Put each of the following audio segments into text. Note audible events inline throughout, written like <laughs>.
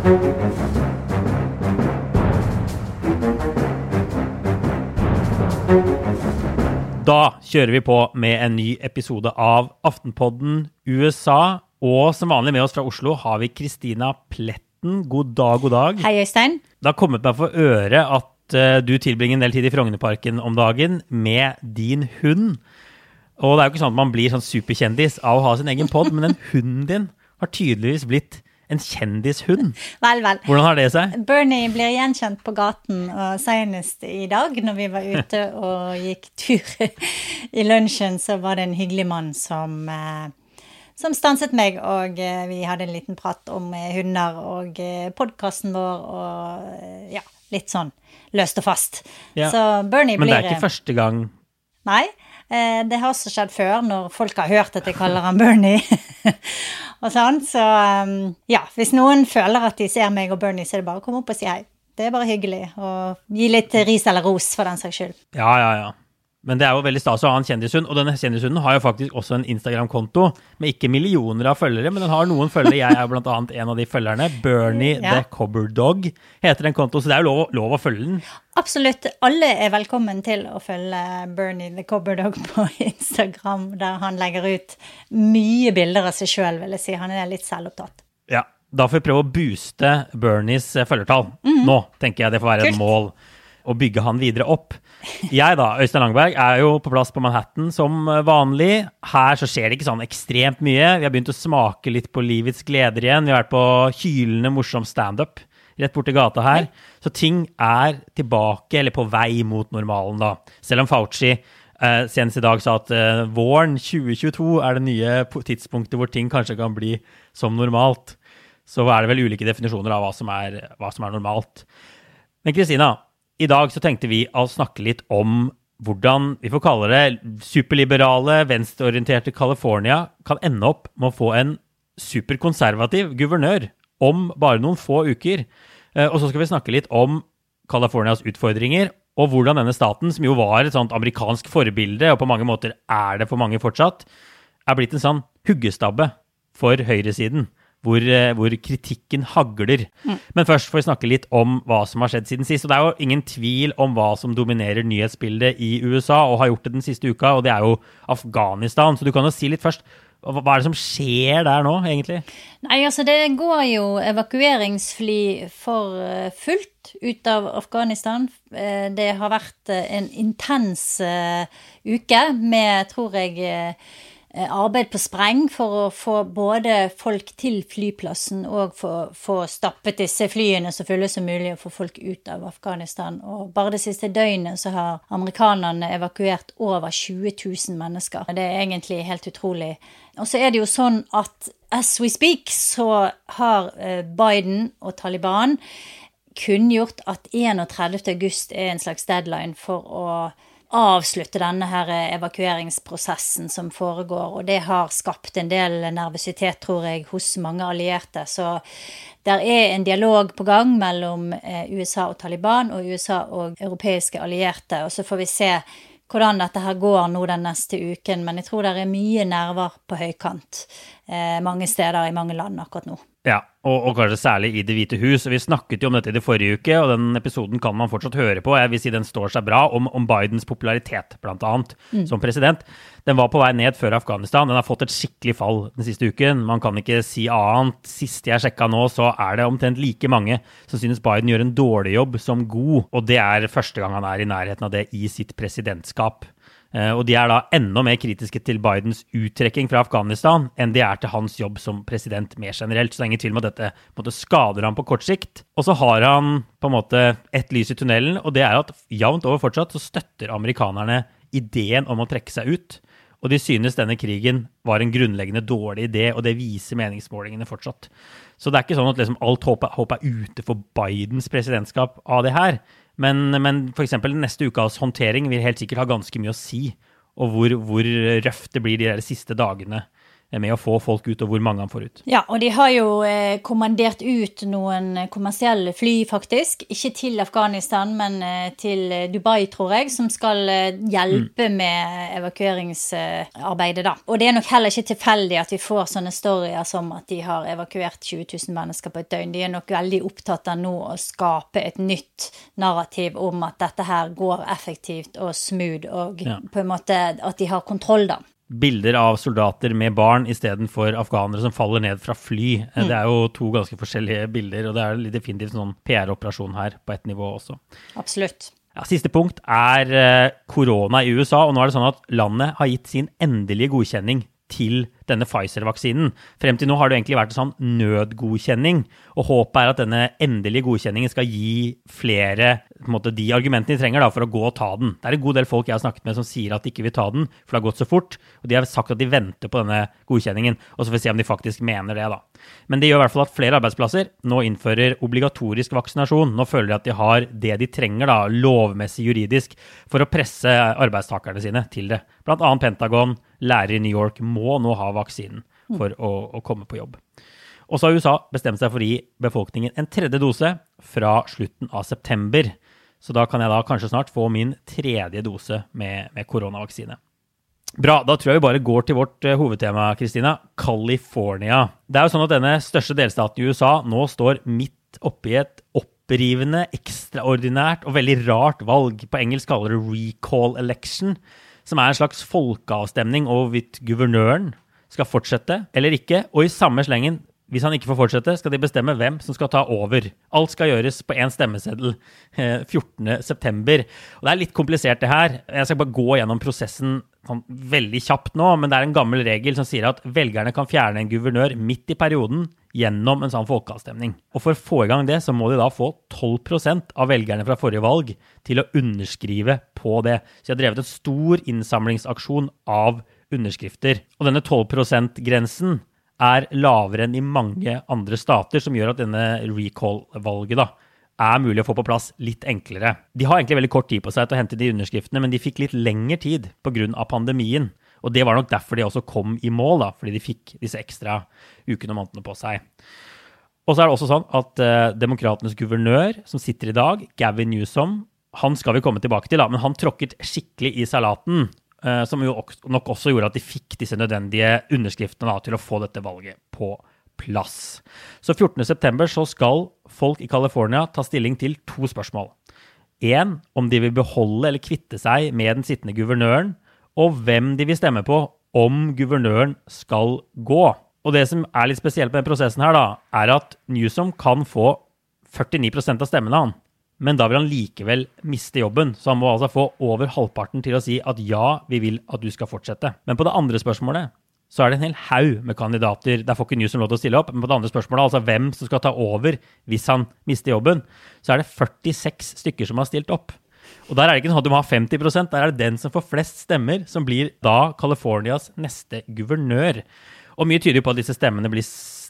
Da kjører vi på med en ny episode av Aftenpodden USA. Og som vanlig med oss fra Oslo har vi Kristina Pletten. God dag, god dag. Hei, Øystein. Det har kommet meg for øre at uh, du tilbringer en del tid i Frognerparken om dagen med din hund. Og det er jo ikke sånn at man blir sånn superkjendis av å ha sin egen pod, men den hunden din har tydeligvis blitt en kjendishund. Vel, vel. Hvordan har det seg? Bernie blir gjenkjent på gaten, og senest i dag, når vi var ute og gikk tur <laughs> i lunsjen, så var det en hyggelig mann som, eh, som stanset meg, og eh, vi hadde en liten prat om eh, hunder og podkasten vår og ja, litt sånn løst og fast. Ja. Så Bernie blir Men det er ikke første gang Nei. Det har også skjedd før, når folk har hørt at jeg kaller han Bernie. <laughs> og sånn. Så um, ja, hvis noen føler at de ser meg og Bernie, så er det bare å komme opp og si hei. Det er bare hyggelig. Og gi litt ris eller ros, for den saks skyld. Ja, ja, ja. Men det er jo veldig stas å ha en kjendishund, og denne kjendishunden har jo faktisk også en Instagram-konto med ikke millioner av følgere, men den har noen følgere. Jeg er blant annet en av de følgerne. Bernie Ja. the Cobber Dog heter den konto, så det er jo lov, lov å følge den. Absolutt. Alle er velkommen til å følge Bernie the Cobber Dog på <laughs> Instagram, der han legger ut mye bilder av seg sjøl, vil jeg si. Han er litt selvopptatt. Ja, da får vi prøve å booste Bernies følgertall. Nå tenker jeg det får være et mål å bygge han videre opp. Jeg da, Øystein Langberg, er jo på plass på Manhattan som eh, vanlig. Her så skjer det ikke sånn ekstremt mye. Vi har begynt å smake litt på livets gleder igjen. Vi har vært på hylende morsom standup rett borti gata her. Så ting er tilbake, eller på vei mot normalen, da. Selv om Fauci eh, senest i dag sa at eh, våren 2022 er det nye tidspunktet hvor ting kanskje kan bli som normalt. Så er det vel ulike definisjoner av hva som er, hva som er normalt. Men Kristina, i dag så tenkte vi å snakke litt om hvordan vi får kalle det superliberale, venstreorienterte California kan ende opp med å få en superkonservativ guvernør om bare noen få uker. Eh, Og så skal vi snakke litt om Californias utfordringer, og hvordan denne staten, som jo var et sånt amerikansk forbilde, og på mange måter er det for mange fortsatt, er blitt en sånn huggestabbe for høyresiden. Hvor, eh, hvor kritikken hagler. Men først får vi snakke litt om hva som har skjedd siden sist. Og det er jo ingen tvil om hva som dominerer nyhetsbildet i USA, og har gjort det den siste uka, og det er jo Afghanistan. Så du kan jo si litt først. Hva er det som skjer der nå, egentlig? Nei, altså det går jo evakueringsfly for eh, fullt ut av Afghanistan. Eh, Det har vært en intens uke med, tror jeg, arbeid på spreng for å få både folk til flyplassen og få, stappet disse flyene så fulle som mulig og få folk ut av Afghanistan. Og bare det siste døgnet så har amerikanerne evakuert over 20 000 mennesker. Det er egentlig helt utrolig. Og så er det jo sånn at as we speak så har eh, Biden og Taliban kunngjort at 31. august er en slags deadline for å avslutte denne her evakueringsprosessen som foregår, og det har skapt en del nervøsitet, tror jeg, hos mange allierte. Så der er en dialog på gang mellom eh, USA og Taliban og USA og europeiske allierte, og så får vi se hvordan dette her går nå den neste uken, men jeg tror det er mye nerver på høykant eh, mange steder i mange land akkurat nå. Ja, og, og kanskje særlig i Det hvite hus. Vi snakket jo om dette i det forrige uke, og den episoden kan man fortsatt høre på. Jeg vil si den står seg bra om, om Bidens popularitet, blant annet, som president. Den var på vei ned før Afghanistan. Den har fått et skikkelig fall den siste uken. Man kan ikke si annet. Sist jeg sjekka nå, så er det omtrent like mange som synes Biden gjør en dårlig jobb som god, og det er første gang han er i nærheten av det i sitt presidentskap. Eh, Og de er da enda mer kritiske til Bidens uttrekking fra Afghanistan enn de er til hans jobb som president mer generelt. Så det er ingen tvil om at dette måte, skader ham på kort sikt. Og så har han på en måte ett lys i tunnelen, og det er at jevnt over fortsatt så støtter amerikanerne ideen om å trekke seg ut. Og de synes denne krigen var en grunnleggende dårlig idé, og det viser meningsmålingene fortsatt. Så det er ikke sånn at liksom alt håp er ute for Bidens presidentskap av det her. Men, men f.eks. neste ukas håndtering vil helt sikkert ha ganske mye å si. Og hvor, hvor røft det blir de der siste dagene med å få folk ut, og hvor mange han får ut. Ja, og de har jo eh, kommandert ut noen kommersielle fly, faktisk. Ikke til Afghanistan, men eh, til Dubai, tror jeg, som skal eh, hjelpe mm. med evakueringsarbeidet, da. Og det er nok heller ikke tilfeldig at vi får sånne storyer som at de har evakuert 20 000 mennesker på et døgn. De er nok veldig opptatt av nå å skape et nytt narrativ om at dette her går effektivt og smooth, og ja. på en måte at de har kontroll, da bilder av soldater med barn istedenfor afghanere som faller ned fra fly. Mm. Det er jo to ganske forskjellige bilder, og det er definitivt sånn PR-operasjon her på ett nivå også. Absolutt. Ja, siste punkt er eh, korona i USA, og nå er det sånn at landet har gitt sin endelige godkjenning til denne Pfizer-vaksinen. Frem til nå har det egentlig vært en sånn nødgodkjenning, og håpet er at denne endelige godkjenningen skal gi flere måte, de argumentene de trenger da, for å gå og ta den. Det er en god del folk jeg har snakket med som sier at de ikke vil ta den, for det har gått så fort. Og de har sagt at de venter på denne godkjenningen, og så får vi se om de faktisk mener det. da. Men det gjør i hvert fall at flere arbeidsplasser nå innfører obligatorisk vaksinasjon. Nå føler de at de har det de trenger, da, lovmessig juridisk, for å presse arbeidstakerne sine til det. Blant annet Pentagon, lærere i New York må nå ha vaksinen for å, å komme på jobb. Og så har USA bestemt seg for å gi befolkningen en tredje dose fra slutten av september. Så da kan jeg da kanskje snart få min tredje dose med, med koronavaksine. Bra, da tror jeg vi bare går til vårt uh, hovedtema, Kristina. California. Det er jo sånn at denne største delstaten i USA nå står midt oppi et opprivende, ekstraordinært og veldig rart valg. På engelsk kaller det recall election, som er en slags folkeavstemning over guvernøren skal fortsette eller ikke. Og i samme slengen hvis han ikke får fortsette, skal de bestemme hvem som skal ta over. Alt skal gjøres på én stemmeseddel 14.9. Eh, det er litt komplisert, det her. Jeg skal bare gå gjennom prosessen sånn veldig kjapt nå, men det er en gammel regel som sier at velgerne kan fjerne en guvernør midt i perioden gjennom en sånn folkeavstemning. Og for å få i gang det, så må de da få 12% av velgerne fra forrige valg til å underskrive på det. Så de har drevet en stor innsamlingsaksjon av underskrifter. Og denne 12 %-grensen er lavere enn i mange andre stater, som gjør at denne recall-valget da, er mulig å få på plass litt enklere. De har egentlig veldig kort tid på seg til å hente de underskriftene, men de fikk litt lengre tid pga. pandemien. Og det var nok derfor de også kom i mål, da, fordi de fikk disse ekstra ukene og månedene på seg. Og så er det også sånn at uh, demokratenes guvernør, som sitter i dag, Gavin Newsom, han skal vi komme tilbake til, da, men han tråkket skikkelig i salaten som jo nok også gjorde at de fikk disse nødvendige underskriftene da, til å få dette valget på plass. Så 14.9 så skal folk i California ta stilling til to spørsmål. Én om de vil beholde eller kvitte seg med den sittende guvernøren, og hvem de vil stemme på om guvernøren skal gå. Og det som er litt spesielt med den prosessen her, da, er at Newsom kan få 49% av stemmene, han men da vil han likevel miste jobben. Så han må altså få over halvparten til å si at ja, vi vil at du skal fortsette. Men på det andre spørsmålet så er det en hel haug med kandidater. Der får ikke Newsom lov til å stille opp. Men på det andre spørsmålet, altså hvem som skal ta over hvis han mister jobben, så er det 46 stykker som har stilt opp. Og der er det ikke sånn at du må ha 50% der er det den som får flest stemmer, som blir da Californias neste guvernør. Og mye tyder jo på at disse stemmene blir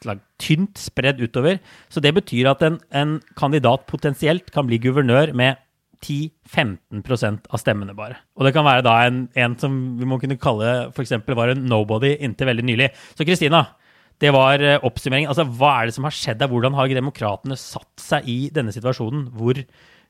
slag, tynt spredd utover. Så det betyr at en, en kandidat potensielt kan bli guvernør med 10-15% av stemmene bare. Og det kan være da en, en som vi må kunne kalle f.eks. var en nobody inntil veldig nylig. Så Kristina, det var oppsummeringen. oppsummering. Altså, hva er det som har skjedd der? Hvordan har demokratene satt seg i denne situasjonen hvor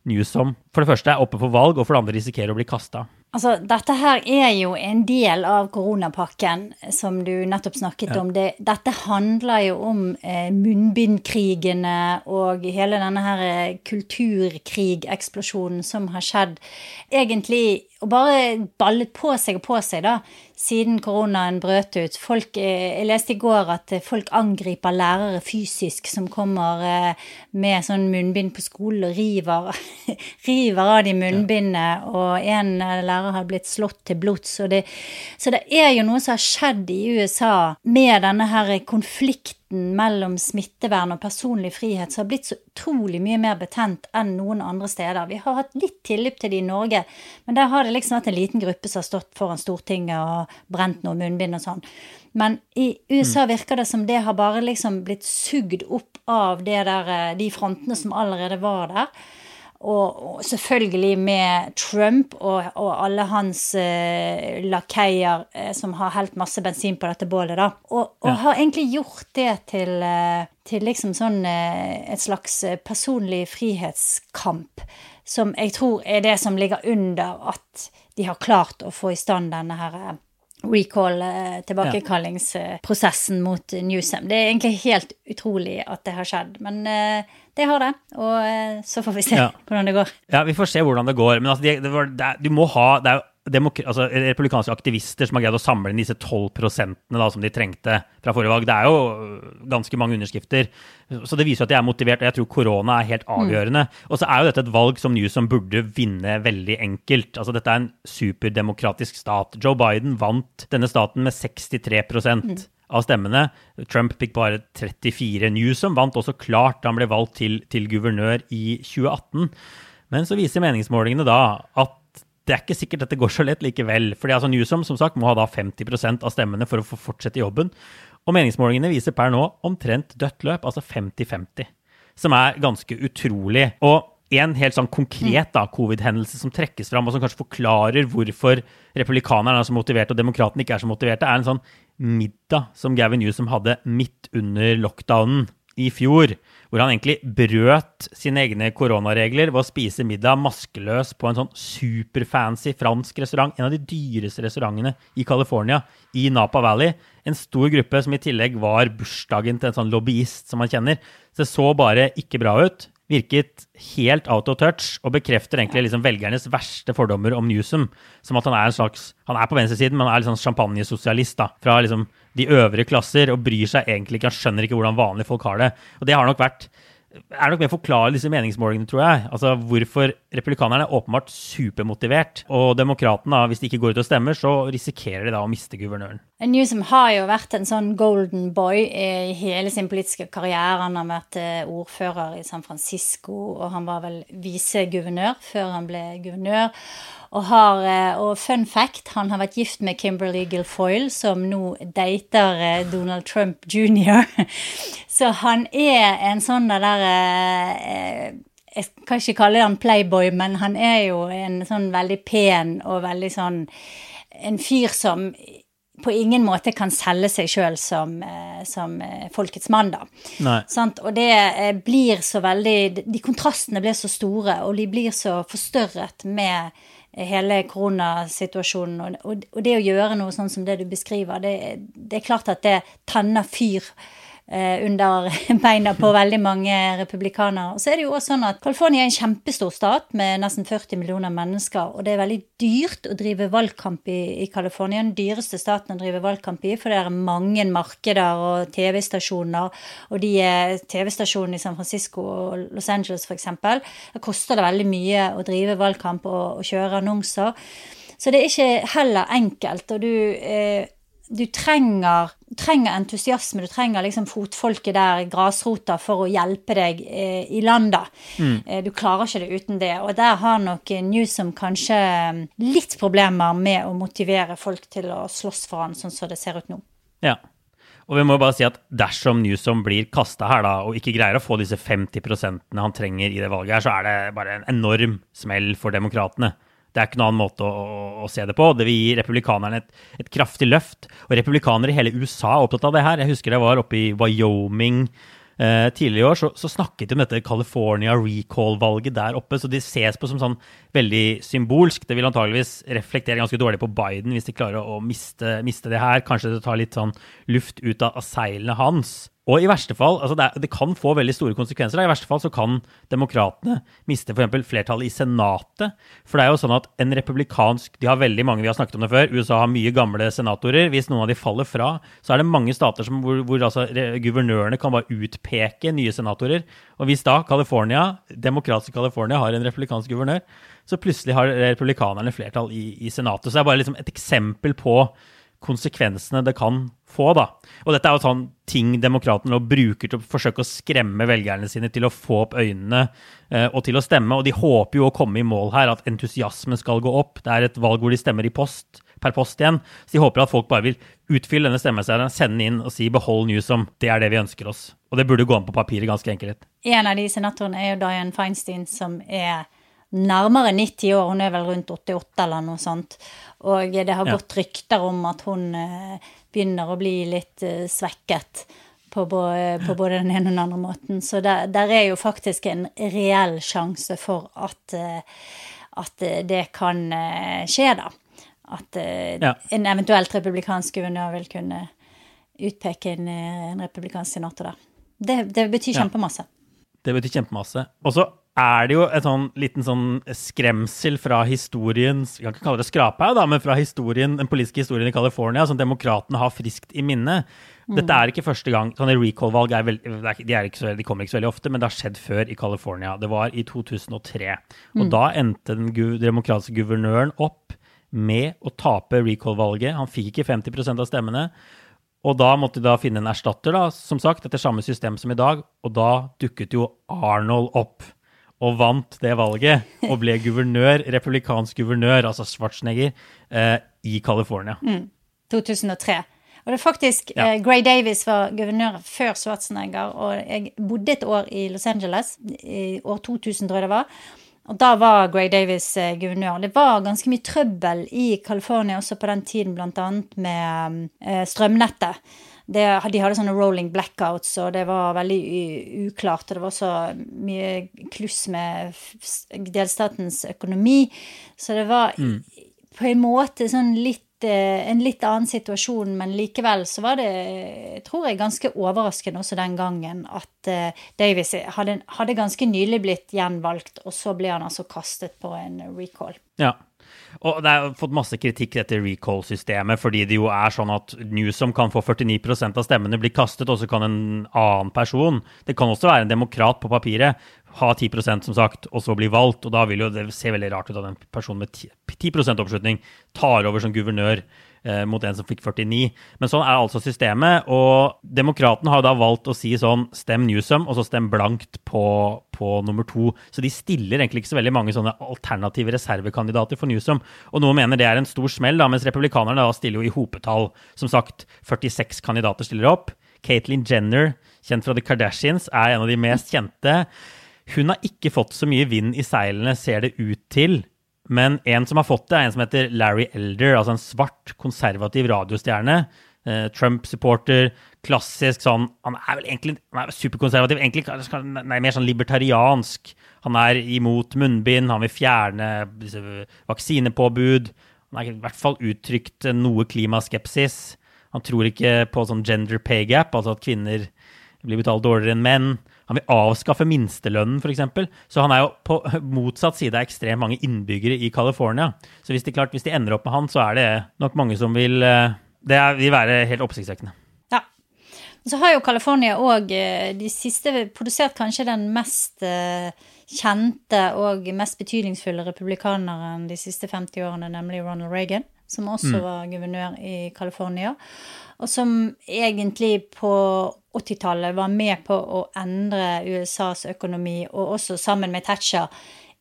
Newsom for det første er oppe for valg, og for det andre risikerer å bli kasta? Altså, dette her er jo en del av koronapakken som du nettopp snakket ja. om. Det, dette handler jo om eh, munnbindkrigene og hele denne her eh, kulturkrigeksplosjonen som har skjedd. Egentlig og bare ballet på seg og på seg da, siden koronaen brøt ut. Folk, eh, jeg leste i går at folk angriper lærere fysisk som kommer eh, med sånn munnbind på skolen og river, <laughs> river av de munnbindene. Og en lærer har blitt slått til blods. Så det er jo noe som har skjedd i USA med denne her konflikten mellom smittevern og personlig frihet som har blitt så utrolig mye mer betent enn noen andre steder. Vi har hatt litt tilløp til det i Norge, men der har det liksom vært en liten gruppe som har stått foran Stortinget og brent noe munnbind og sånn. Men i USA mm. virker det som det har bare liksom blitt sugd opp av der, eh, de frontene som allerede var der. Og, og selvfølgelig med Trump og, og alle hans eh, lakeier eh, som har helt masse bensin på dette bålet, da. Og, og Ja. har egentlig gjort det til, eh, til liksom sånn eh, et slags eh, personlig frihetskamp. Som jeg tror er det som ligger under at de har klart å få i stand denne her recall, tilbakekallingsprosessen mot Newsom. Det er egentlig helt utrolig at det har skjedd, men det har det. Og eh, så får vi se Ja. <laughs> hvordan det går. Ja, vi får se hvordan det går. Men altså, det, det var, det du må ha Det er jo altså, republikanske aktivister som har greid å samle inn disse 12 prosentene da, som de trengte fra forrige valg. Det er jo øh, ganske mange underskrifter. Så det viser at de er motivert, og jeg tror korona er helt avgjørende. Og så er jo dette et valg som Newsom burde vinne veldig enkelt. Altså, dette er en superdemokratisk stat. Joe Biden vant denne staten med 63 av stemmene. Trump fikk bare 34. Newsom vant også klart da han ble valgt til, til guvernør i 2018. Men så viser meningsmålingene da at det er ikke sikkert dette går så lett likevel. Fordi altså Newsom som sagt, må ha da 50% av stemmene for å få fortsette jobben. Og meningsmålingene viser per nå omtrent dødt løp, altså 50-50. Som er ganske utrolig. Og en helt sånn konkret da, covid-hendelse som trekkes fram, og som kanskje forklarer hvorfor republikanerne er så motiverte og demokratene ikke er så motiverte, er en sånn middag som Gavin Newsom hadde midt under lockdownen i fjor, hvor han egentlig brøt sine egne koronaregler ved å spise middag maskeløs på en sånn superfancy fransk restaurant, en av de dyreste restaurantene i California, i Napa Valley. En stor gruppe som i tillegg var bursdagen til en sånn lobbyist som man kjenner. Så det så bare ikke bra ut. Virket helt out of touch og bekrefter egentlig liksom velgernes verste fordommer om Newsom. Som at han er en slags Han er på venstresiden, men han er litt sånn champagnesosialist da, fra liksom de øvre klasser og bryr seg egentlig ikke. Han skjønner ikke hvordan vanlige folk har det. Og det har nok vært er nok med å forklare disse meningsmålingene, tror jeg. Altså Hvorfor republikanerne er åpenbart supermotivert, og demokratene, hvis de ikke går ut og stemmer, så risikerer de da å miste guvernøren. Newsom har jo vært en sånn golden boy i hele sin politiske karriere. Han har vært eh, ordfører i San Francisco, og han var vel viseguvernør før han ble guvernør. Og, har, eh, og fun fact, han har vært gift med Kimberly Guilfoyle, som nå dater eh, Donald Trump jr. <laughs> Så han er en sånn der eh, Jeg kan ikke kalle han playboy, men han er jo en sånn veldig pen og veldig sånn En fyr som på ingen måte kan selge seg sjøl som, som folkets mann, da. Sant? Og det blir så veldig De kontrastene blir så store, og de blir så forstørret med hele koronasituasjonen. Og, det å gjøre noe sånn som det du beskriver, det, det er klart at det tenner fyr under <laughs> beina på veldig mange republikanere. Og så er det jo også sånn at California er en kjempestor stat med nesten 40 millioner mennesker, og det er veldig dyrt å drive valgkamp i, i California. Den dyreste staten å drive valgkamp i, for det er mange markeder og TV-stasjoner. Og de eh, TV-stasjonene i San Francisco og Los Angeles f.eks., det koster det veldig mye å drive valgkamp og, og kjøre annonser. Så det er ikke heller enkelt. og du... Eh, du trenger, trenger, entusiasme, du trenger liksom fotfolket der, grasrota, for å hjelpe deg eh, i landet. Mm. Eh, du klarer ikke det uten det. Og der har nok Newsom kanskje litt problemer med å motivere folk til å slåss for han, sånn som det ser ut nå. Ja. Og vi må bare si at dersom Newsom blir kasta her da, og ikke greier å få disse 50% han trenger i det valget, her, så er det bare en enorm smell for demokratene. Det er ikke noen annen måte å, å, se det på. Det vil gi republikanerne et, et, kraftig løft. Og republikanere i hele USA er opptatt av det her. Jeg husker jeg var oppe i Wyoming eh, tidligere i år, så, så, snakket de om dette California recall-valget der oppe. Så de ses på som sånn veldig symbolsk. Det vil antageligvis reflektere ganske dårlig på Biden hvis de klarer å miste, miste det her. Kanskje det tar litt sånn luft ut av seilene hans. Og i verste fall, altså det, det, kan få veldig store konsekvenser. Da. I verste fall så kan demokratene miste f.eks. flertallet i Senatet. For det er jo sånn at en republikansk De har veldig mange, vi har snakket om det før. USA har mye gamle senatorer. Hvis noen av de faller fra, så er det mange stater som, hvor, hvor altså, guvernørene kan bare utpeke nye senatorer. Og hvis da California, demokratiske California har en republikansk guvernør, så plutselig har republikanerne flertall i, i Senatet. Så det er bare liksom et eksempel på konsekvensene det kan få. da. Og dette er jo sånn ting demokratene bruker til å forsøke å skremme velgerne sine til å få opp øynene eh, og til å stemme. Og de håper jo å komme i mål her, at entusiasmen skal gå opp. Det er et valg hvor de stemmer i post per post igjen. Så de håper at folk bare vil utfylle denne stemmeseddelen, sende inn og si 'behold Newsom'. Det er det vi ønsker oss. Og det burde gå an på papiret ganske enkelt. En av de senatorene er jo Dianne Feinstein, som er nærmere 90 år. Hun er vel rundt 88 eller noe sånt. Og det har gått rykter om at hun eh, begynner å bli litt eh, svekket på, på, både den ene og den andre måten. Så der, der er jo faktisk en reell sjanse for at, eh, at det kan skje, da. At ja. en eventuelt republikansk guvernør vil kunne utpeke en, en republikansk senator der. Det, det betyr kjempemasse. Ja. Det betyr kjempemasse. Og så er det jo en sånn liten sånn skremsel fra historien Vi kan ikke kalle det skraphaug, da, men fra historien, den politiske historien i California som demokratene har friskt i minne. Mm. Dette er ikke første gang. Sånne recall-valg er veld, de, er så, de, kommer ikke så veldig ofte, men det har skjedd før i California. Det var i 2003. Og mm. da endte den demokratiske guvernøren opp med å tape recall-valget. Han fikk ikke 50% av stemmene. Og da måtte de da finne en erstatter, da, som sagt, etter samme system som i dag. Og da dukket jo Arnold opp og vant det valget og ble guvernør, republikansk guvernør, altså Schwarzenegger, eh, i California. Mm. 2003. Og det er faktisk ja. eh, Gray Davis var guvernør før Schwarzenegger, og jeg bodde et år i Los Angeles, i år 2000, tror jeg det var. Og da var Gray Davis eh, guvernør. Det var ganske mye trøbbel i California også på den tiden, annet med eh, strømnettet det, de hadde sånne rolling blackouts, og det var veldig uklart. Og det var så mye kluss med delstatens økonomi. Så det var mm. på en måte sånn litt eh, en litt annen situasjon, men likevel så var det, tror jeg, ganske overraskende også den gangen at Davis Davies hadde, hadde, ganske nylig blitt gjenvalgt, og så ble han altså kastet på en recall. Ja. Og det har fått masse kritikk dette recall-systemet, fordi det jo er sånn at Newsom kan få 49% av stemmene bli kastet, og så kan en annen person Det kan også være en demokrat på papiret, ha 10% som sagt, og så bli valgt. Og da vil jo det se veldig rart ut at en person med 10, 10 oppslutning tar over som guvernør eh, mot en som fikk 49. Men sånn er altså systemet. Og demokratene har da valgt å si sånn stem Newsom, og så stem blankt på, på, nummer to. Så de stiller egentlig ikke så veldig mange sånne alternative reservekandidater for Newsom. Og noen mener det er en stor smell, da, mens republikanerne da stiller jo i hopetall. Som sagt, 46 kandidater stiller opp. Caitlyn Jenner, kjent fra The Kardashians, er en av de mest kjente. Hun har ikke fått så mye vind i seilene, ser det ut til. Men en som har fått det, er en som heter Larry Elder, altså en svart, konservativ radiostjerne. Eh, Trump-supporter, klassisk sånn Han er vel egentlig han er superkonservativ, egentlig nei, mer sånn libertariansk. Han er imot munnbind, han vil fjerne vaksinepåbud. Han har i hvert fall uttrykt noe klimaskepsis. Han tror ikke på sånn gender pay gap, altså at kvinner blir betalt dårligere enn menn. Han vil avskaffe minstelønnen, f.eks. Så han er jo på <laughs> motsatt side av ekstremt mange innbyggere i California. Så hvis de, klart, hvis de ender opp med han, så er det nok mange som vil eh, Det vil være helt oppsiktsvekkende. Ja. Så har jo California òg eh, de siste produsert kanskje den mest eh, kjente og mest betydningsfulle republikaneren de siste 50 årene, nemlig Ronald Reagan, som også mm. var guvernør i California og som egentlig på 80-tallet var med på å endre USAs økonomi, og også sammen med Thatcher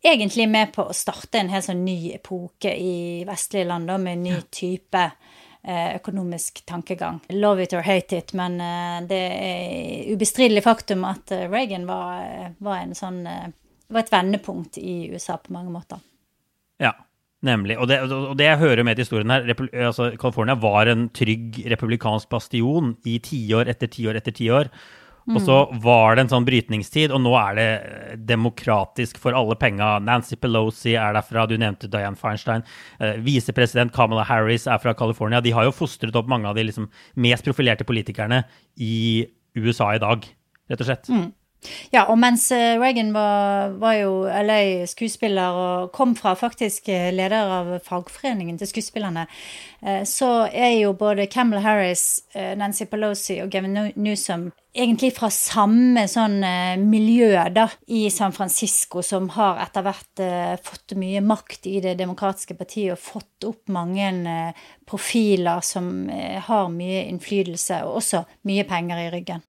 egentlig med på å starte en helt sånn ny epoke i vestlige land, med en ny type eh, økonomisk tankegang. Love it or hate it, men eh, det er ubestridelig faktum at eh, Reagan var, var, en sånn, var et vendepunkt i USA på mange måter. Ja, Nemlig. Og det, og det, jeg hører med til historien her altså California var en trygg republikansk bastion i tiår etter tiår etter tiår. Mm. Og så var det en sånn brytningstid, og nå er det demokratisk for alle penga. Nancy Pelosi er derfra, du nevnte Dianne Feinstein. Eh, Visepresident Kamala Harris er fra California. De har jo fostret opp mange av de liksom, mest profilerte politikerne i USA i dag, rett og slett. Mm. Ja, og mens eh, Reagan var, var jo LA-skuespiller og kom fra faktisk eh, leder av fagforeningen til skuespillerne, eh, så er jo både Campbell Harris, Nancy Pelosi og Gavin Newsom egentlig fra samme sånn miljø da, i San Francisco, som har etter hvert fått mye makt i Det demokratiske partiet og fått opp mange profiler som har mye innflytelse og også mye penger i ryggen.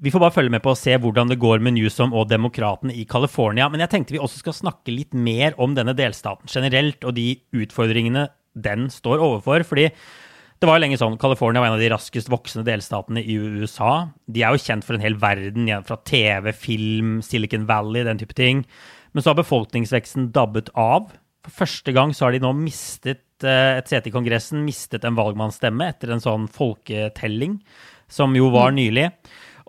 Vi får bare følge med på å se hvordan det går med Newsom og demokratene i California. Men jeg tenkte vi også skal snakke litt mer om denne delstaten generelt og de utfordringene den står overfor. fordi det var jo lenge sånn, California var en av de raskest voksende delstatene i USA. De er jo kjent for en hel verden, fra TV, film, Silicon Valley, den type ting. Men så har befolkningsveksten dabbet av. For første gang så har de nå mistet eh, et sete i Kongressen, mistet en valgmannsstemme etter en sånn folketelling, som jo var mm. nylig.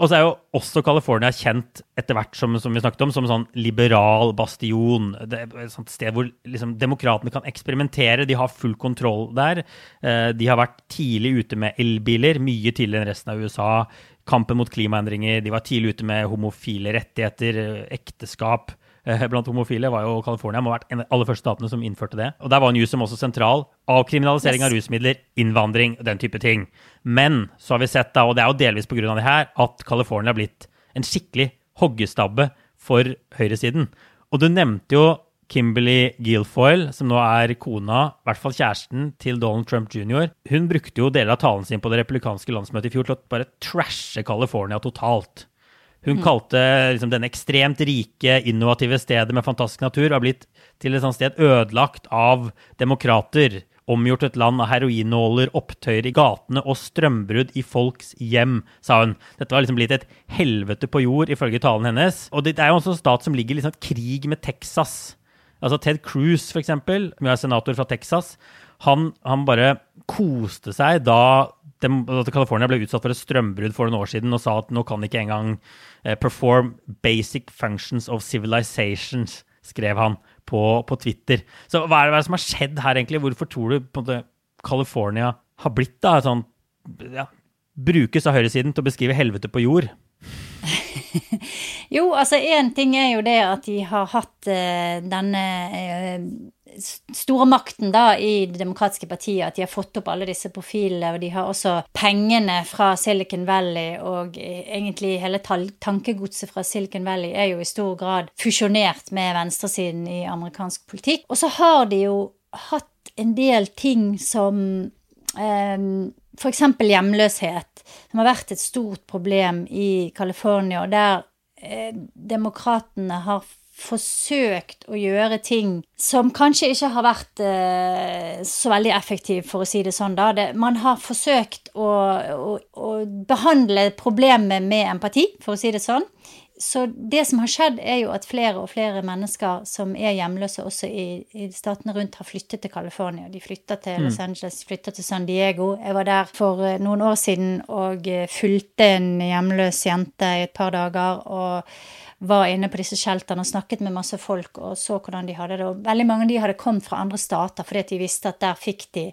Og så er jo også California kjent etter hvert som, som vi snakket om, som en sånn liberal bastion. Det er et sted hvor liksom, demokratene kan eksperimentere. De har full kontroll der. Eh, de har vært tidlig ute med elbiler, mye tidligere enn resten av USA. Kampen mot klimaendringer. De var tidlig ute med homofile rettigheter, ekteskap. Eh, blant homofile, var jo California må ha vært en av de aller første statene som innførte det. Og Der var Newsom også sentral. Avkriminalisering yes. av rusmidler, innvandring, den type ting. Men så har vi sett, da, og det er jo delvis pga. det her, at California har blitt en skikkelig hoggestabbe for høyresiden. Og du nevnte jo Kimberly Guilfoyle, som nå er kona, i hvert fall kjæresten, til Donald Trump jr. Hun brukte jo deler av talen sin på det republikanske landsmøtet i fjor til å bare trashe California totalt. Hun mm. kalte liksom, denne ekstremt rike, innovative stedet med fantastisk natur har blitt til et sånt sted ødelagt av demokrater. Omgjort et land av heroinnåler, opptøyer i gatene og strømbrudd i folks hjem, sa hun. Dette var liksom blitt et helvete på jord, ifølge talen hennes. Og det er jo også en stat som ligger i liksom krig med Texas. Altså Ted Cruz, for eksempel, som er senator fra Texas, han, han bare koste seg da at California ble utsatt for et strømbrudd for noen år siden og sa at nå kan ikke engang Eh, perform basic functions of civilizations, skrev han på, på Twitter. Så hva er, det, hva er, det, som har skjedd her, egentlig? Hvorfor tror du på en California har blitt da, sånn ja, Brukes av høyresiden til å beskrive helvete på jord? <laughs> jo, altså én ting er jo det at de har hatt uh, denne uh, store makten da i Det demokratiske partiet, at de har fått opp alle disse profilene, og de har også pengene fra Silicon Valley, og egentlig hele tankegodset fra Silicon Valley er jo i stor grad fusjonert med venstresiden i amerikansk politikk. Og så har de jo hatt en del ting som eh, f.eks. hjemløshet, som har vært et stort problem i California, der eh, demokratene har forsøkt å gjøre ting som kanskje ikke har vært eh, så veldig effektiv, for å si det sånn. da. Det, man har forsøkt å, å, å, behandle problemet med empati, for å si det sånn. Så det som har skjedd, er jo at flere og flere mennesker som er hjemløse også i, i statene rundt, har flyttet til California. De flytter til Los Angeles, Angeles, flytter til San Diego. Jeg var der for eh, noen år siden og eh, fulgte en hjemløs jente i et par dager. og var inne på disse shelterne og snakket med masse folk og så hvordan de hadde det. Og veldig mange av de hadde kommet fra andre stater fordi de visste at der fikk de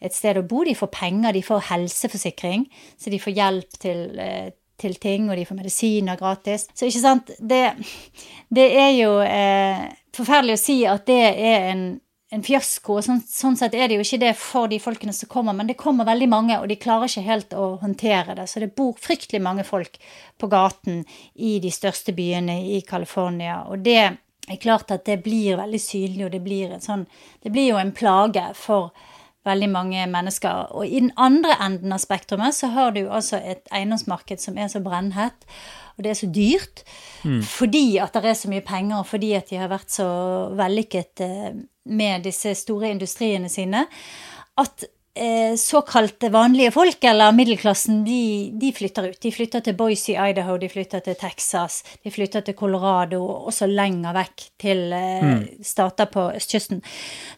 et sted å bo. De får penger, de får helseforsikring, så de får hjelp til, eh, til ting, og de får medisiner gratis. Så ikke sant Det, det er jo eh, forferdelig å si at det er en en fiasko. og sånn, sånn, sett er det jo ikke det for de folkene som kommer, men det kommer veldig mange, og de klarer ikke helt å håndtere det. Så det bor fryktelig mange folk på gaten i de største byene i California. Og det er klart at det blir veldig synlig, og det blir, sånn, det blir jo en plage for veldig mange mennesker. Og i den andre enden av spektrumet så har du altså et eiendomsmarked som er så brennhett og det er så dyrt. Mm. Fordi at det er så mye penger, og fordi at de har vært så vellykket eh, med disse store industriene sine, at eh, såkalte vanlige folk, eller middelklassen, de, de, flytter ut. De flytter til Boise, Idaho, de flytter til Texas, de flytter til Colorado, og også lenger vekk til eh, mm. stater på østkysten.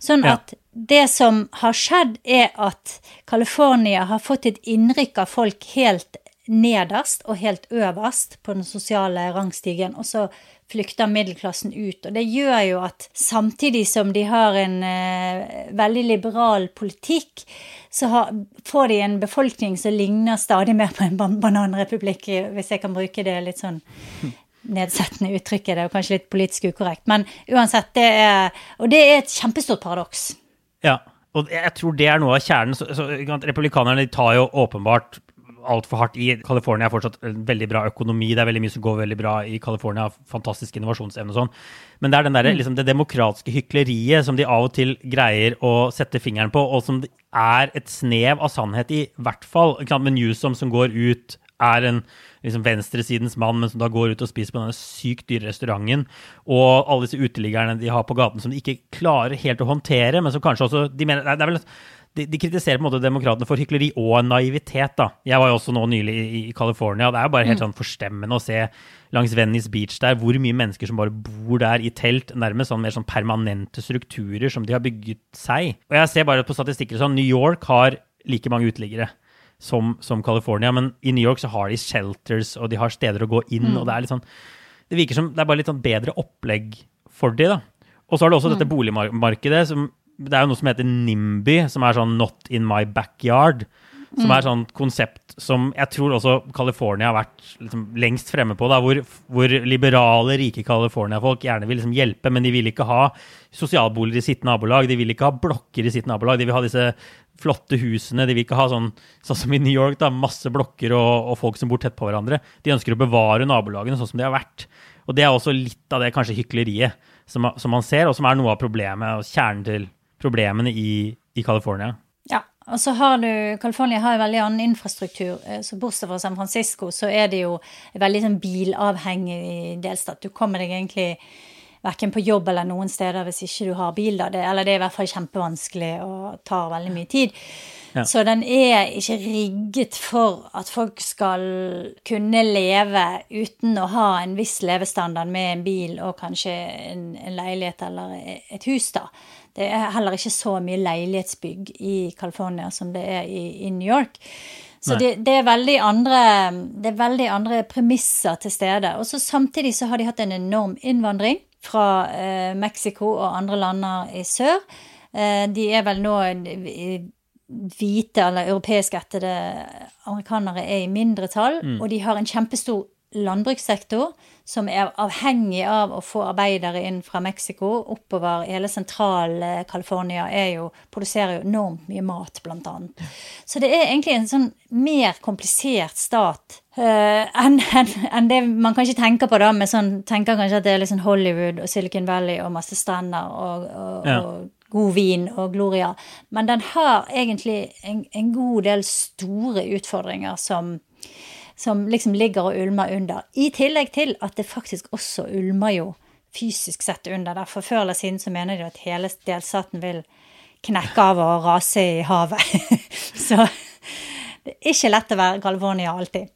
Sånn ja. at det som har skjedd, er at California har fått et innrykk av folk helt nederst og helt øverst på den sosiale rangstigen, og så flykter middelklassen ut. Og det gjør jo at samtidig som de har en eh, veldig liberal politikk, så har, får de en befolkning som ligner stadig mer på en ban bananrepublikk, hvis jeg kan bruke det litt sånn nedsettende uttrykket, det er jo kanskje litt politisk ukorrekt. Men uansett, det er Og det er et kjempestort paradoks. Ja, og jeg tror det er noe av kjernen. Så, så, republikanerne tar jo åpenbart altfor hardt i. California er fortsatt en veldig bra økonomi, det er veldig mye som går veldig bra i California, fantastisk innovasjonsevne og sånn. Men det er den der, mm. liksom, det demokratiske hykleriet som de av og til greier å sette fingeren på, og som er et snev av sannhet i hvert fall. Med Newsom som går ut, er en liksom venstresidens mann, men som da går ut og spiser på denne sykt dyre restauranten. Og alle disse uteliggerne de har på gaten som de ikke klarer helt å håndtere, men som kanskje også de mener, det er vel de, de, kritiserer på en måte demokratene for hykleri og naivitet. da. Jeg var jo også nå nylig i, i California. Det er jo bare helt mm. sånn forstemmende å se langs Venice Beach der hvor mye mennesker som bare bor der i telt. Nærmest sånn mer sånn permanente strukturer som de har bygget seg. Og jeg ser bare på statistikker sånn New York har like mange uteliggere som, som California. Men i New York så har de shelters, og de har steder å gå inn. Mm. og Det er litt sånn, det virker som det er bare litt sånn bedre opplegg for de da. Og så har du også mm. dette boligmarkedet. som Det er jo noe som heter NIMBY, som er sånn Not in my backyard. Som mm. er sånn konsept som jeg tror også California har vært liksom lengst fremme på. Da, hvor, hvor liberale, rike California-folk gjerne vil liksom hjelpe, men de vil ikke ha sosialboliger i sitt nabolag. De vil ikke ha blokker i sitt nabolag. De vil ha disse flotte husene. De vil ikke ha sånn, sånn som i New York, da, masse blokker og, og, folk som bor tett på hverandre. De ønsker å bevare nabolagene sånn som de har vært. Og det er også litt av det kanskje hykleriet som, som man ser, og som er noe av problemet, og kjernen til problemene i, i California. Og så har du California har en veldig annen infrastruktur. Eh, så Bortsett fra San Francisco så er det jo veldig sånn bilavhengig delstat. Du kommer deg egentlig verken på jobb eller noen steder hvis ikke du har bil. Da. Det, eller det er i hvert fall kjempevanskelig og tar veldig mye tid. Ja. Så den er ikke rigget for at folk skal kunne leve uten å ha en viss levestandard med en bil og kanskje en, en leilighet eller et hus, da. Det er heller ikke så mye leilighetsbygg i California som det er i, i New York. Så det, det, er veldig andre, det er veldig andre premisser til stede. Og så samtidig så har de hatt en enorm innvandring fra eh, Mexico og andre lander i sør. Eh, de er vel nå hvite eller europeiskættede amerikanere er i mindretall, mm. og de har en kjempestor landbrukssektor som er avhengig av å få arbeidere inn fra Mexico oppover hele sentral-California, produserer jo enormt mye mat, blant annet. Så det er egentlig en sånn mer komplisert stat uh, enn en, en det man kanskje tenker på, da, med sånn Tenker kanskje at det er liksom Hollywood og Silicon Valley og masse strender og, og, ja. og god vin og gloria. Men den har egentlig en, en god del store utfordringer som som liksom ligger og ulmer under. I tillegg til at det faktisk også ulmer jo fysisk sett under der. For før eller siden så mener de at hele delstaten vil knekke av og rase i havet. <laughs> så det er ikke lett å være Galvonia alltid.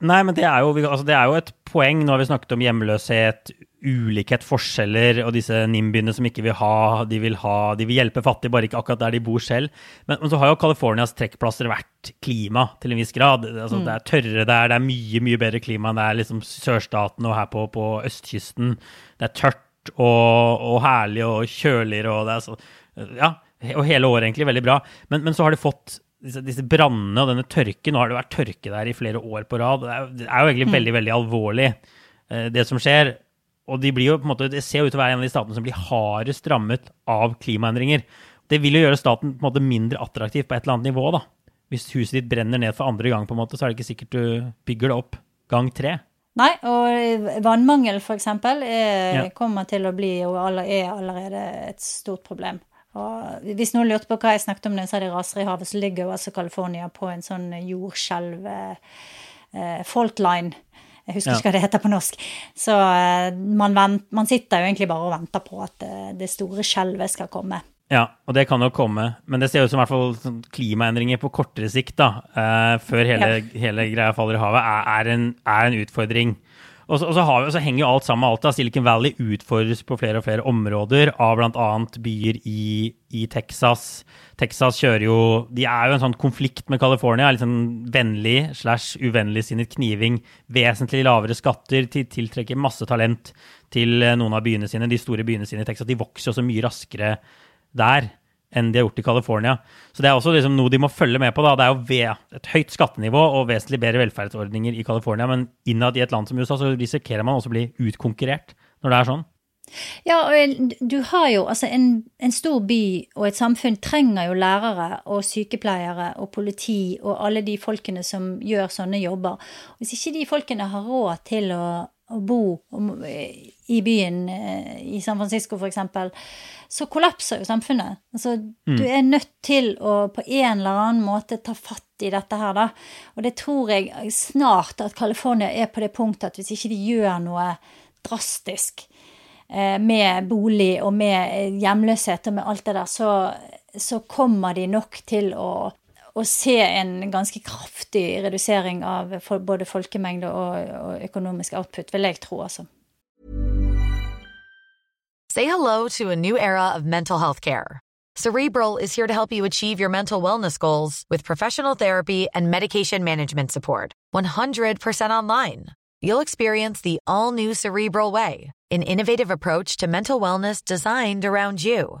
Nei, men det er, jo, altså det er jo et poeng. Nå har vi snakket om hjemløshet, ulikhet, forskjeller og disse NIMBYene som ikke vil ha, de vil ha, de vil hjelpe fattige, bare ikke akkurat der de bor selv. Men, men så har jo Californias trekkplasser vært klima til en viss grad. Altså, mm. Det er tørrere der, det er mye mye bedre klima enn det er liksom sørstaten og her på, på østkysten. Det er tørt og, og herlig og kjøligere og det er så Ja, og hele året egentlig veldig bra. Men, men så har de fått disse, disse brannene og denne tørken. Nå har det vært tørke der i flere år på rad. Det er, det er jo egentlig mm. veldig, veldig alvorlig, eh, det som skjer. Og de blir jo på en måte, det ser ut til å være en av de statene som blir hardest rammet av klimaendringer. Det vil jo gjøre staten på en måte mindre attraktiv på et eller annet nivå. da. Hvis huset ditt brenner ned for andre gang, på en måte, så er det ikke sikkert du bygger det opp gang tre. Nei, og vannmangel f.eks. Ja. kommer til å bli, og er allerede, et stort problem. Og hvis noen lurte på hva jeg snakket om når jeg sa det raser i havet, så ligger jo altså California på en sånn jordskjelv eh, faultline jeg husker ikke hva det heter på norsk. Så eh, man, vent, man, sitter jo egentlig bare og venter på at det, eh, store skjelvet skal komme. Ja, og det kan jo komme. Men det ser ut som i hvert fall klimaendringer på kortere sikt, da, uh, før hele, ja. hele, greia faller i havet, er, er, en, er en utfordring. Og så, og så, vi, så, henger jo alt sammen med alt. da. Silicon Valley utfordres på flere og flere områder av bl.a. byer i, i, Texas. Texas kjører jo De er jo en sånn konflikt med California. Litt sånn vennlig slash uvennlig sinnet kniving. Vesentlig lavere skatter, tiltrekker masse talent til eh, noen av byene sine. De store byene sine i Texas de vokser også mye raskere der enn de har gjort i California. Så det er også liksom noe de må følge med på. da. Det er jo ved et høyt skattenivå og vesentlig bedre velferdsordninger i California, men innad i et land som USA så risikerer man også å bli utkonkurrert når det er sånn. Ja, og du har jo altså en, en, stor by og et samfunn trenger jo lærere og sykepleiere og politi og alle de folkene som gjør sånne jobber. Hvis ikke de folkene har råd til å, å bo i byen eh, i San Francisco f.eks., så kollapser jo samfunnet. Altså, mm. du er nødt til å på en eller annen måte ta fatt i dette her, da. Og det tror jeg snart at California er på det punktet at hvis ikke de gjør noe drastisk eh, med bolig og med hjemløshet og med alt det der, så, så kommer de nok til å, å se en ganske kraftig redusering av både folkemengde og, og økonomisk output, vil jeg tro, altså. Say hello to a new era of mental health care. Cerebral is here to help you achieve your mental wellness goals with professional therapy and medication management support. 100% online. You'll experience the all new Cerebral Way, an innovative approach to mental wellness designed around you.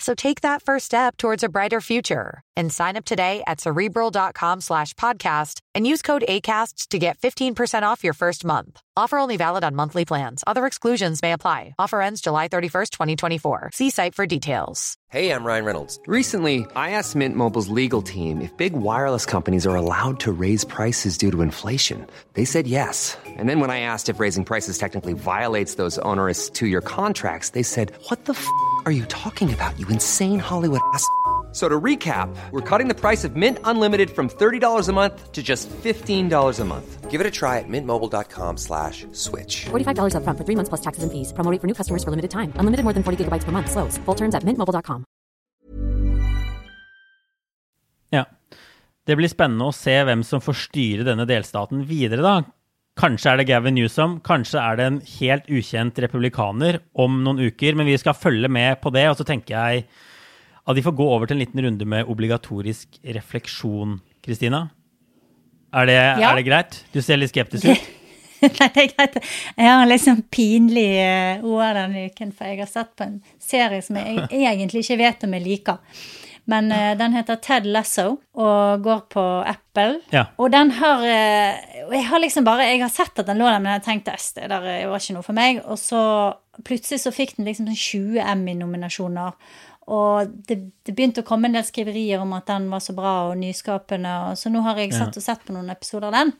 So take that first step towards a brighter future and sign up today at cerebral.com slash podcast and use code ACasts to get 15% off your first month. Offer only valid on monthly plans. Other exclusions may apply. Offer ends July 31st, 2024. See site for details. Hey, I'm Ryan Reynolds. Recently, I asked Mint Mobile's legal team if big wireless companies are allowed to raise prices due to inflation. They said yes. And then when I asked if raising prices technically violates those onerous two year contracts, they said, What the f are you talking about, you insane Hollywood ass? So to recap, we're cutting the price of Mint Unlimited from $30 a month to just $15 a month. Give it a try at mintmobile.com slash switch. $45 up front for three months plus taxes and fees. Promo for new customers for limited time. Unlimited more than 40 gigabytes per month. Slows. Full terms at mintmobile.com. Ja. Det blir spennende å se hvem som får styre denne delstaten videre, da. Kanskje er det Gavin Newsom, kanskje er det en helt ukjent republikaner om noen uker, men vi skal følge med på det, og så tenker jeg at vi får gå over til en liten runde med obligatorisk refleksjon, Kristina. Er, ja. er, det greit? Du ser litt skeptisk ut. <laughs> Nei, det er greit. Jeg har en litt sånn pinlig uh, ord denne uken, for jeg har sett på en serie som jeg egentlig ikke vet om jeg liker. Men uh, den heter Ted Lasso og går på Apple. Ja. Og den har uh, Jeg har liksom bare Jeg har sett at den lå der, men jeg tenkte at det der var ikke noe for meg. Og så plutselig så fikk den liksom 20 sånn Emmy-nominasjoner. Og det, det, begynte å komme en del skriverier om at den var så bra og nyskapende. Og så nå har jeg satt og sett på noen episoder av den.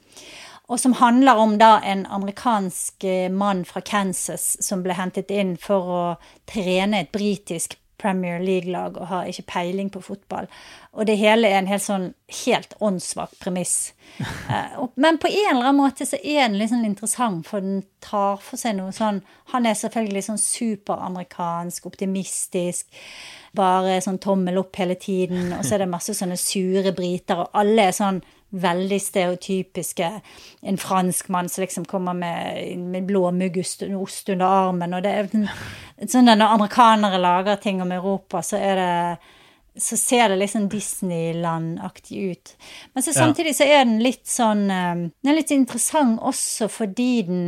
Og som handler om da en amerikansk eh, mann fra Kansas som ble hentet inn for å trene et britisk Premier League-lag og har ikke peiling på fotball. Og det hele er en helt sånn helt åndssvak premiss. <laughs> Eh, men på en eller annen måte så er den litt sånn interessant, for den tar for seg noe sånn Han er selvfølgelig sånn superamerikansk, optimistisk bare sånn tommel opp hele tiden, og så er det masse sånne sure briter, og alle er sånn veldig stereotypiske. En franskmann som liksom kommer med, med blå muggost ost under armen, og det er sånn Når amerikanere lager ting om Europa, så er det så ser det sånn Disneyland-aktig ut. Men så samtidig så er den litt sånn eh, Den er litt interessant også fordi den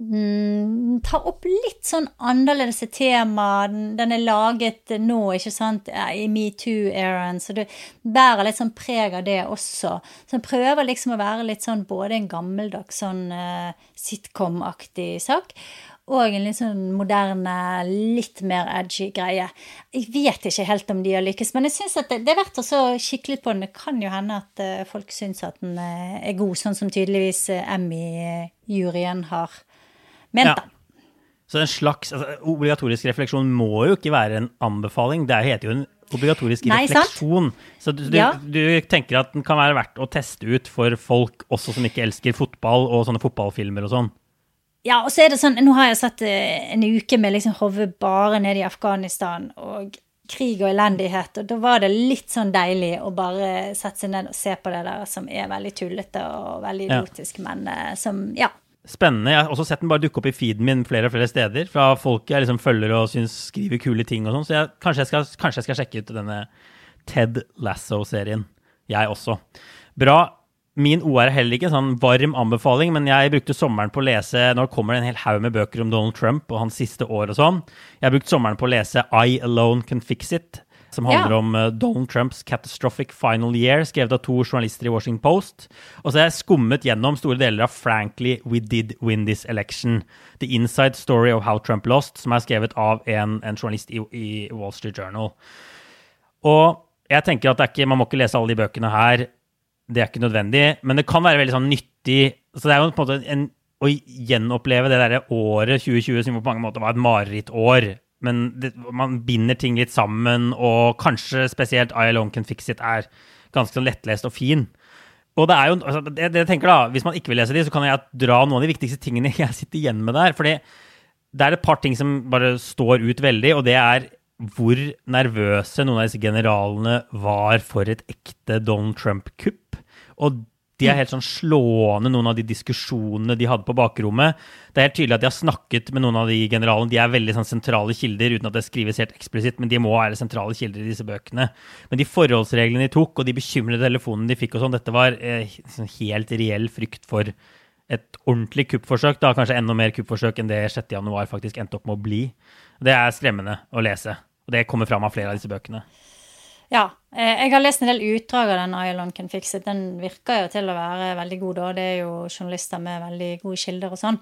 mm, tar opp litt sånn annerledes tema. Den, er laget nå, ikke sant, i metoo-æraen, så det bærer litt sånn preg av det også. Så den prøver liksom å være litt sånn både en gammeldags sånn uh, sitcom-aktig sak. Og en litt sånn moderne, litt mer edgy greie. Jeg vet ikke helt om de har lykkes, men jeg syns det, det, er verdt å kikke litt på den. Det kan jo hende at uh, folk syns at den uh, er god, sånn som tydeligvis Emmy-juryen har ment, ja. Så en slags altså, Obligatorisk refleksjon må jo ikke være en anbefaling. Det heter jo en obligatorisk Nei, refleksjon. Sant? Så du, ja. du, tenker at den kan være verdt å teste ut for folk også som ikke elsker fotball og sånne fotballfilmer og sånn? Ja, og så er det sånn Nå har jeg sett eh, en uke med liksom hodet bare ned i Afghanistan og krig og elendighet, og da var det litt sånn deilig å bare sette seg ned og se på det der som er veldig tullete og veldig idiotisk, ja. men uh, som Ja spennende. Jeg har også sett den bare dukke opp i feeden min flere og flere steder. Fra folk jeg liksom følger og syns skriver kule ting og sånn. Så jeg, kanskje, jeg skal, kanskje jeg skal sjekke ut denne Ted Lasso-serien. Jeg også. Bra. Min OR er heller ikke en sånn varm anbefaling, men jeg brukte sommeren på å lese Nå kommer det en hel haug med bøker om Donald Trump og hans siste år og sånn. Jeg har brukt sommeren på å lese I Alone Can Fix It som handler Ja. om eh, Donald Trumps catastrophic final year, skrevet av to journalister i Washington Post. Og så har jeg skummet gjennom store deler av Frankly We Did Win This Election. The Inside Story of How Trump Lost, som er skrevet av en, en journalist i, i Wall Street Journal. Og jeg tenker at det ikke, man må ikke lese alle de bøkene her. Det er ikke nødvendig, men det kan være veldig sånn nyttig. Så det er jo på en måte en, å gjenoppleve det derre året 2020 som på mange måter var et marerittår. Men det, man binder ting litt sammen, og kanskje spesielt I Alone Can Fix It er ganske sånn lettlest og fin. Og det er jo, altså, det, det tenker da, Hvis man ikke vil lese de, så kan jeg dra noen av de viktigste tingene <laughs> jeg sitter igjen med der. fordi det er et par ting som bare står ut veldig, og det er hvor nervøse noen av disse generalene var for et ekte Donald Trump-kupp. Og de er helt sånn slående, noen av de diskusjonene de hadde på bakrommet. Det er helt tydelig at de har snakket med noen av de generalene. De er veldig sånn sentrale kilder, uten at det skrives helt eksplisitt, men de må være sentrale kilder i disse bøkene. Men de forholdsreglene de tok, og de bekymrede telefonene de fikk og sånn, dette var eh, sånn helt reell frykt for et ordentlig kuppforsøk, da kanskje enda mer kuppforsøk enn det 6. januar faktisk endte opp med å bli. Det er skremmende å lese, og det kommer fram av flere av disse bøkene. Ja. eh, Jeg har lest en del utdrag av den Ireland Can Fix It. Den virker jo til å være veldig god, da. Det er jo journalister med veldig gode kilder og sånn.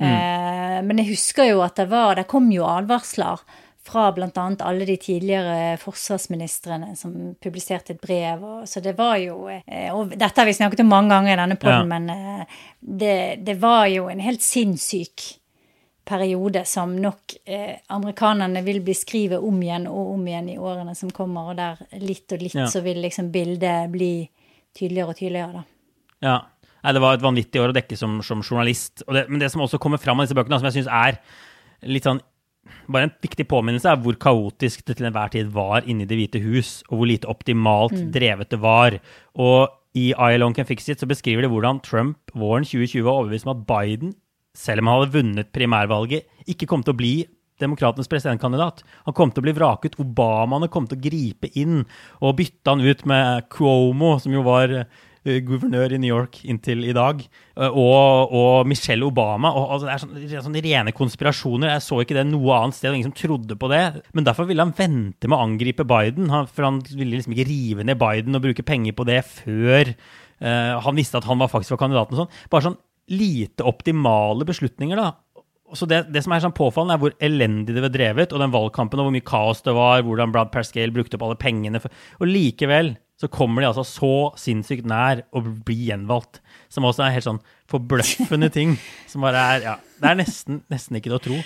Mm. men jeg husker jo at det var Det kom jo advarsler fra bl.a. alle de tidligere forsvarsministrene som publiserte et brev. Og, så det var jo eh, Og dette har vi snakket om mange ganger i denne Ja. men eh, det, det var jo en helt sinnssyk periode som nok eh, amerikanerne vil beskrive om igjen og om igjen i årene som kommer, og der litt og litt Ja. så vil liksom bildet bli tydeligere og tydeligere, da. Ja. Nei, det var et vanvittig år å dekke som, som journalist. Det, men det som også kommer fram av disse bøkene, som jeg syns er litt sånn bare en viktig påminnelse er hvor kaotisk det til enhver tid var inne i Det hvite hus, og hvor lite optimalt drevet det var. Og i I Alone Can Fix It så beskriver de hvordan Trump våren 2020 var overbevist om at Biden, selv om han hadde vunnet primærvalget, ikke kom til å bli demokratenes presidentkandidat. Han kom til å bli vraket. Obamaene kom til å gripe inn og bytte han ut med Cuomo, som jo var eh, guvernør i New York inntil i dag, eh, og, og Michelle Obama. Og, altså, det er er sånne rene konspirasjoner. Jeg så ikke det noe annet sted, og ingen som trodde på det. Men derfor ville han vente med å angripe Biden, han, for han ville liksom ikke rive ned Biden og bruke penger på det før uh, han visste at han var faktisk var kandidaten og sånn. Bare sånn lite optimale beslutninger, da. Så det, det som er sånn påfallende, er hvor elendig det ble drevet, og den valgkampen, og hvor mye kaos det var, hvordan Brad Pascale brukte opp alle pengene. For, og likevel så kommer de altså så sinnssykt nær å bli gjenvalgt. Som også er helt sånn forbløffende <laughs> ting. Som bare er Ja, det er nesten, nesten ikke til å tro.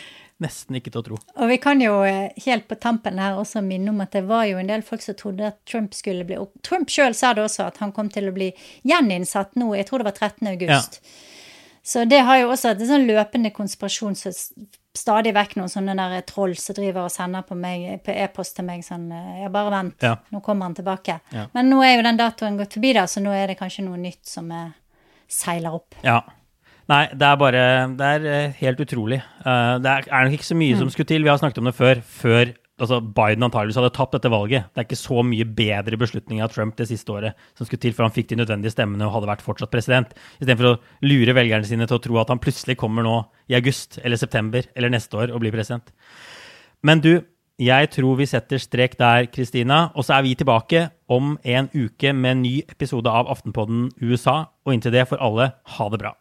Nesten ikke til å tro. Og vi kan jo eh, helt på tampen her også minne om at det var jo en del folk som trodde at Trump skulle bli og Trump sjøl sa det også, at han kom til å bli gjeninnsatt nå, jeg tror det var 13. august. Så det har jo også et sånn løpende konspirasjon så stadig vekk noen sånne der troll som driver og sender på meg på e-post til meg sånn eh, Ja, bare vent, Ja. nå kommer han tilbake. Ja. Men nå er jo den datoen gått forbi, da, så nå er det kanskje noe nytt som er, seiler opp. Ja. Nei, det er bare Det er eh, helt utrolig. Uh, det er, er nok ikke så mye som skulle til. Vi har snakket om det før. Før altså Biden antageligvis hadde tapt dette valget. Det er ikke så mye bedre beslutninger av Trump det siste året som skulle til for han fikk de nødvendige stemmene og hadde vært fortsatt president. Istedenfor å lure velgerne sine til å tro at han plutselig kommer nå i august eller september eller neste år og blir president. Men du, jeg tror vi setter strek der, Kristina. Og så er vi tilbake om en uke med en ny episode av Aftenpodden USA. Og inntil det får alle ha det bra.